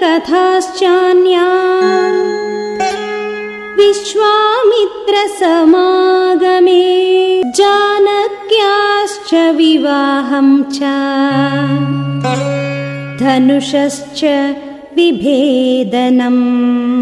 कथाश्चान्या विश्वामित्रसमागमे जानक्याश्च विवाहं च धनुषश्च विभेदनम्